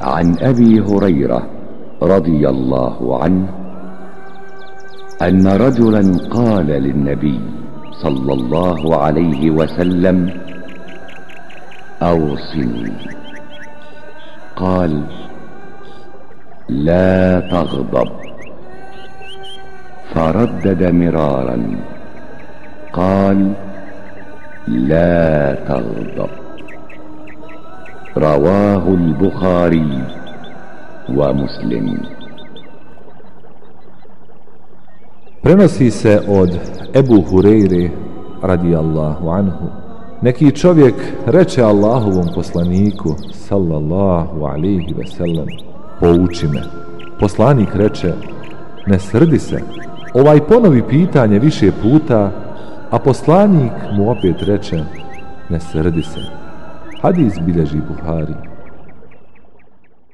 عن أبي هريرة رضي الله عنه أن رجلا قال للنبي صلى الله عليه وسلم أوصني. قال لا تغضب. فردد مرارا قال لا تغضب. رواه البخاري ومسلم Prenosi se od Ebu Hureyre radijallahu anhu. Neki čovjek reče Allahovom poslaniku sallallahu alihi sellem pouči me. Poslanik reče ne srdi se. Ovaj ponovi pitanje više puta, a poslanik mu opet reče ne srdi se. حديث بلجي بخاري